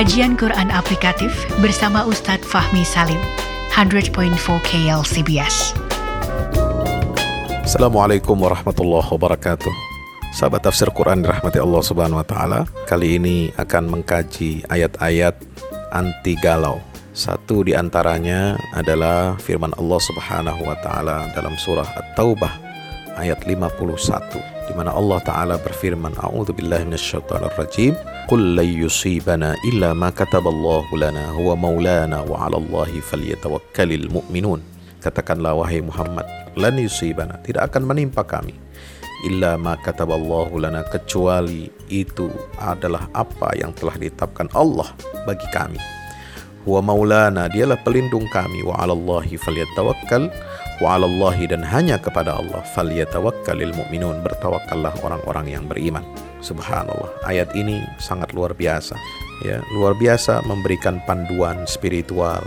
Kajian Quran Aplikatif bersama Ustadz Fahmi Salim, 100.4 KLCBS. Assalamualaikum warahmatullahi wabarakatuh. Sahabat tafsir Quran dirahmati Allah Subhanahu wa taala. Kali ini akan mengkaji ayat-ayat anti galau. Satu di antaranya adalah firman Allah Subhanahu wa taala dalam surah At-Taubah ayat 51 di mana Allah taala berfirman A'udzu billahi minasyaitonir rajim Qul la yusibana illa ma kataballahu lana huwa maulana wa 'alallahi falyatawakkalul mu'minun. Katakanlah wahai Muhammad lan yusibana tidak akan menimpa kami illa ma kataballahu lana kecuali itu adalah apa yang telah ditetapkan Allah bagi kami huwa maulana dialah pelindung kami. Wa 'alallahi falyatawakkal. Wa 'alallahi dan hanya kepada Allah. Falyatawakkalul mu'minun bertawakallah orang-orang yang beriman. Subhanallah. Ayat ini sangat luar biasa. Ya luar biasa memberikan panduan spiritual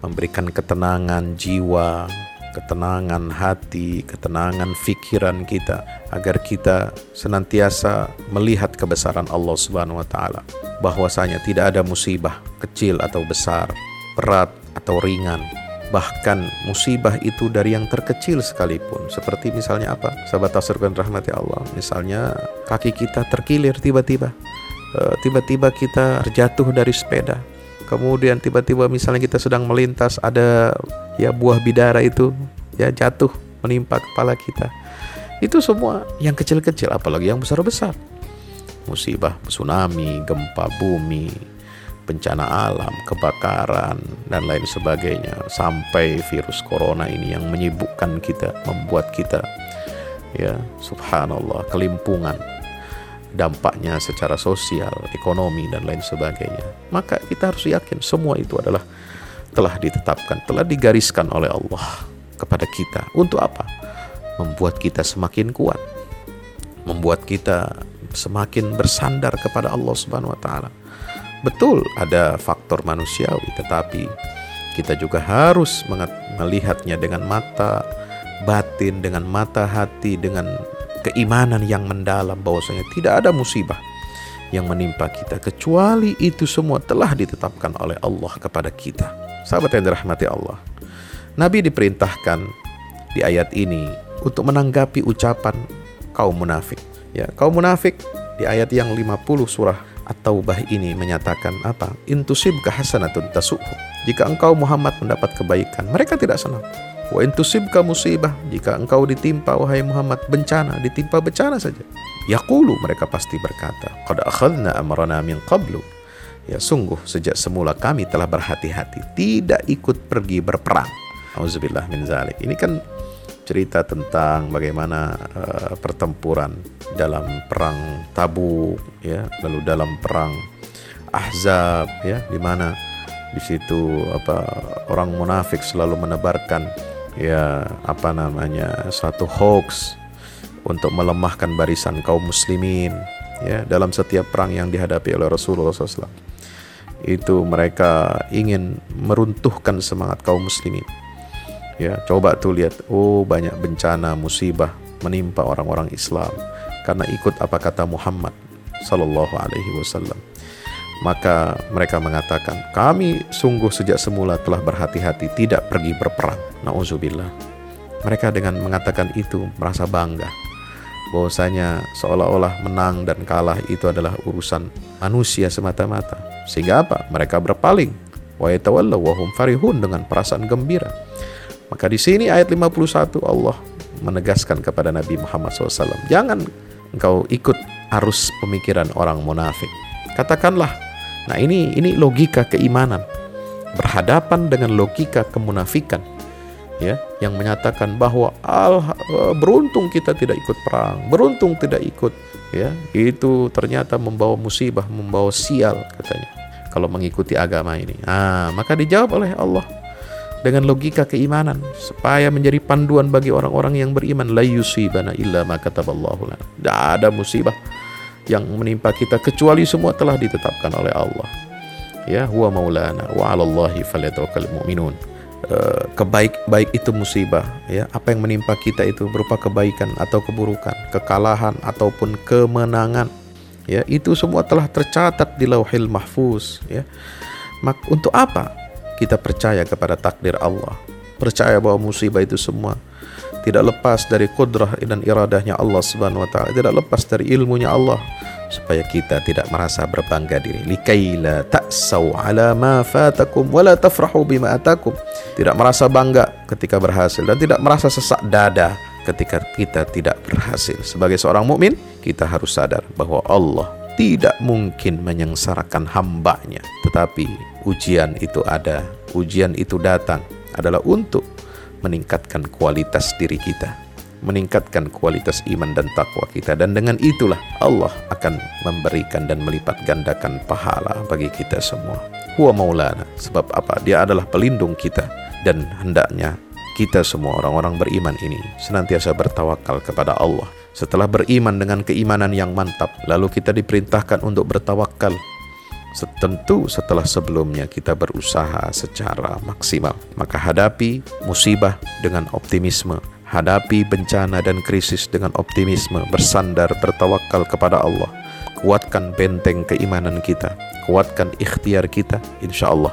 memberikan ketenangan jiwa ketenangan hati, ketenangan pikiran kita agar kita senantiasa melihat kebesaran Allah Subhanahu wa taala. Bahwasanya tidak ada musibah kecil atau besar, berat atau ringan. Bahkan musibah itu dari yang terkecil sekalipun. Seperti misalnya apa? Sahabat tasirkan rahmati Allah. Misalnya kaki kita terkilir tiba-tiba. Tiba-tiba kita terjatuh dari sepeda kemudian tiba-tiba misalnya kita sedang melintas ada ya buah bidara itu ya jatuh menimpa kepala kita. Itu semua yang kecil-kecil apalagi yang besar-besar. Musibah tsunami gempa bumi bencana alam kebakaran dan lain sebagainya. Sampai virus corona ini yang menyibukkan kita membuat kita ya subhanallah kelimpungan dampaknya secara sosial, ekonomi dan lain sebagainya. Maka kita harus yakin semua itu adalah telah ditetapkan, telah digariskan oleh Allah kepada kita. Untuk apa? Membuat kita semakin kuat. Membuat kita semakin bersandar kepada Allah Subhanahu wa taala. Betul ada faktor manusiawi, tetapi kita juga harus melihatnya dengan mata batin, dengan mata hati, dengan keimanan yang mendalam bahwasanya tidak ada musibah yang menimpa kita kecuali itu semua telah ditetapkan oleh Allah kepada kita. Sahabat yang dirahmati Allah. Nabi diperintahkan di ayat ini untuk menanggapi ucapan kaum munafik. Ya, kaum munafik di ayat yang 50 surah At-Taubah ini menyatakan apa? Intusib kehasanatun tasuhu. Jika engkau Muhammad mendapat kebaikan, mereka tidak senang. Wa intusibka musibah jika engkau ditimpa wahai Muhammad bencana, ditimpa bencana saja. Yaqulu mereka pasti berkata, qad akhadna amrana min qablu. Ya sungguh sejak semula kami telah berhati-hati tidak ikut pergi berperang. Auzubillah min zalik. Ini kan cerita tentang bagaimana uh, pertempuran dalam perang Tabuk ya, lalu dalam perang Ahzab ya, di mana di situ apa orang munafik selalu menebarkan ya apa namanya satu hoax untuk melemahkan barisan kaum muslimin ya dalam setiap perang yang dihadapi oleh Rasulullah SAW itu mereka ingin meruntuhkan semangat kaum muslimin. Ya coba tuh lihat oh banyak bencana musibah menimpa orang-orang Islam karena ikut apa kata Muhammad Sallallahu Alaihi Wasallam maka mereka mengatakan, kami sungguh sejak semula telah berhati-hati tidak pergi berperang. Nauzubillah. Mereka dengan mengatakan itu merasa bangga bahwasanya seolah-olah menang dan kalah itu adalah urusan manusia semata-mata. Sehingga apa? Mereka berpaling. Wa yatawallaw wa hum farihun dengan perasaan gembira. Maka di sini ayat 51 Allah menegaskan kepada Nabi Muhammad SAW, jangan engkau ikut arus pemikiran orang munafik. Katakanlah Nah, ini ini logika keimanan berhadapan dengan logika kemunafikan ya yang menyatakan bahwa al beruntung kita tidak ikut perang, beruntung tidak ikut ya. Itu ternyata membawa musibah, membawa sial katanya kalau mengikuti agama ini. Ah, maka dijawab oleh Allah dengan logika keimanan supaya menjadi panduan bagi orang-orang yang beriman la yusibana illa ma kataballahu lana. Ada musibah yang menimpa kita kecuali semua telah ditetapkan oleh Allah. Ya, huwa maulana wa 'alallahi falyatawakkalul mu'minun. Uh, kebaik baik itu musibah ya apa yang menimpa kita itu berupa kebaikan atau keburukan kekalahan ataupun kemenangan ya itu semua telah tercatat di Lauhil Mahfuz ya mak untuk apa kita percaya kepada takdir Allah percaya bahwa musibah itu semua tidak lepas dari kudrah dan iradahnya Allah Subhanahu wa taala tidak lepas dari ilmunya Allah supaya kita tidak merasa berbangga diri. Likaila ta'sau ala ma fatakum wala tafrahu bima atakum. Tidak merasa bangga ketika berhasil dan tidak merasa sesak dada ketika kita tidak berhasil. Sebagai seorang mukmin kita harus sadar bahwa Allah tidak mungkin menyengsarakan hambanya. Tetapi ujian itu ada ujian itu datang adalah untuk meningkatkan kualitas diri kita, meningkatkan kualitas iman dan takwa kita dan dengan itulah Allah akan memberikan dan melipat gandakan pahala bagi kita semua. Huwa maulana sebab apa? Dia adalah pelindung kita dan hendaknya kita semua orang-orang beriman ini senantiasa bertawakal kepada Allah. Setelah beriman dengan keimanan yang mantap, lalu kita diperintahkan untuk bertawakal Tentu setelah sebelumnya kita berusaha secara maksimal, maka hadapi musibah dengan optimisme, hadapi bencana dan krisis dengan optimisme, bersandar bertawakal kepada Allah. Kuatkan benteng keimanan kita, kuatkan ikhtiar kita, insya Allah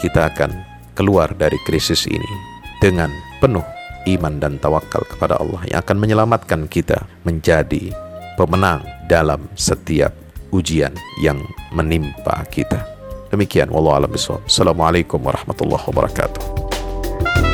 kita akan keluar dari krisis ini dengan penuh iman dan tawakal kepada Allah yang akan menyelamatkan kita menjadi pemenang dalam setiap ujian yang menimpa kita. Demikian wallahu alam bisawab. Assalamualaikum warahmatullahi wabarakatuh.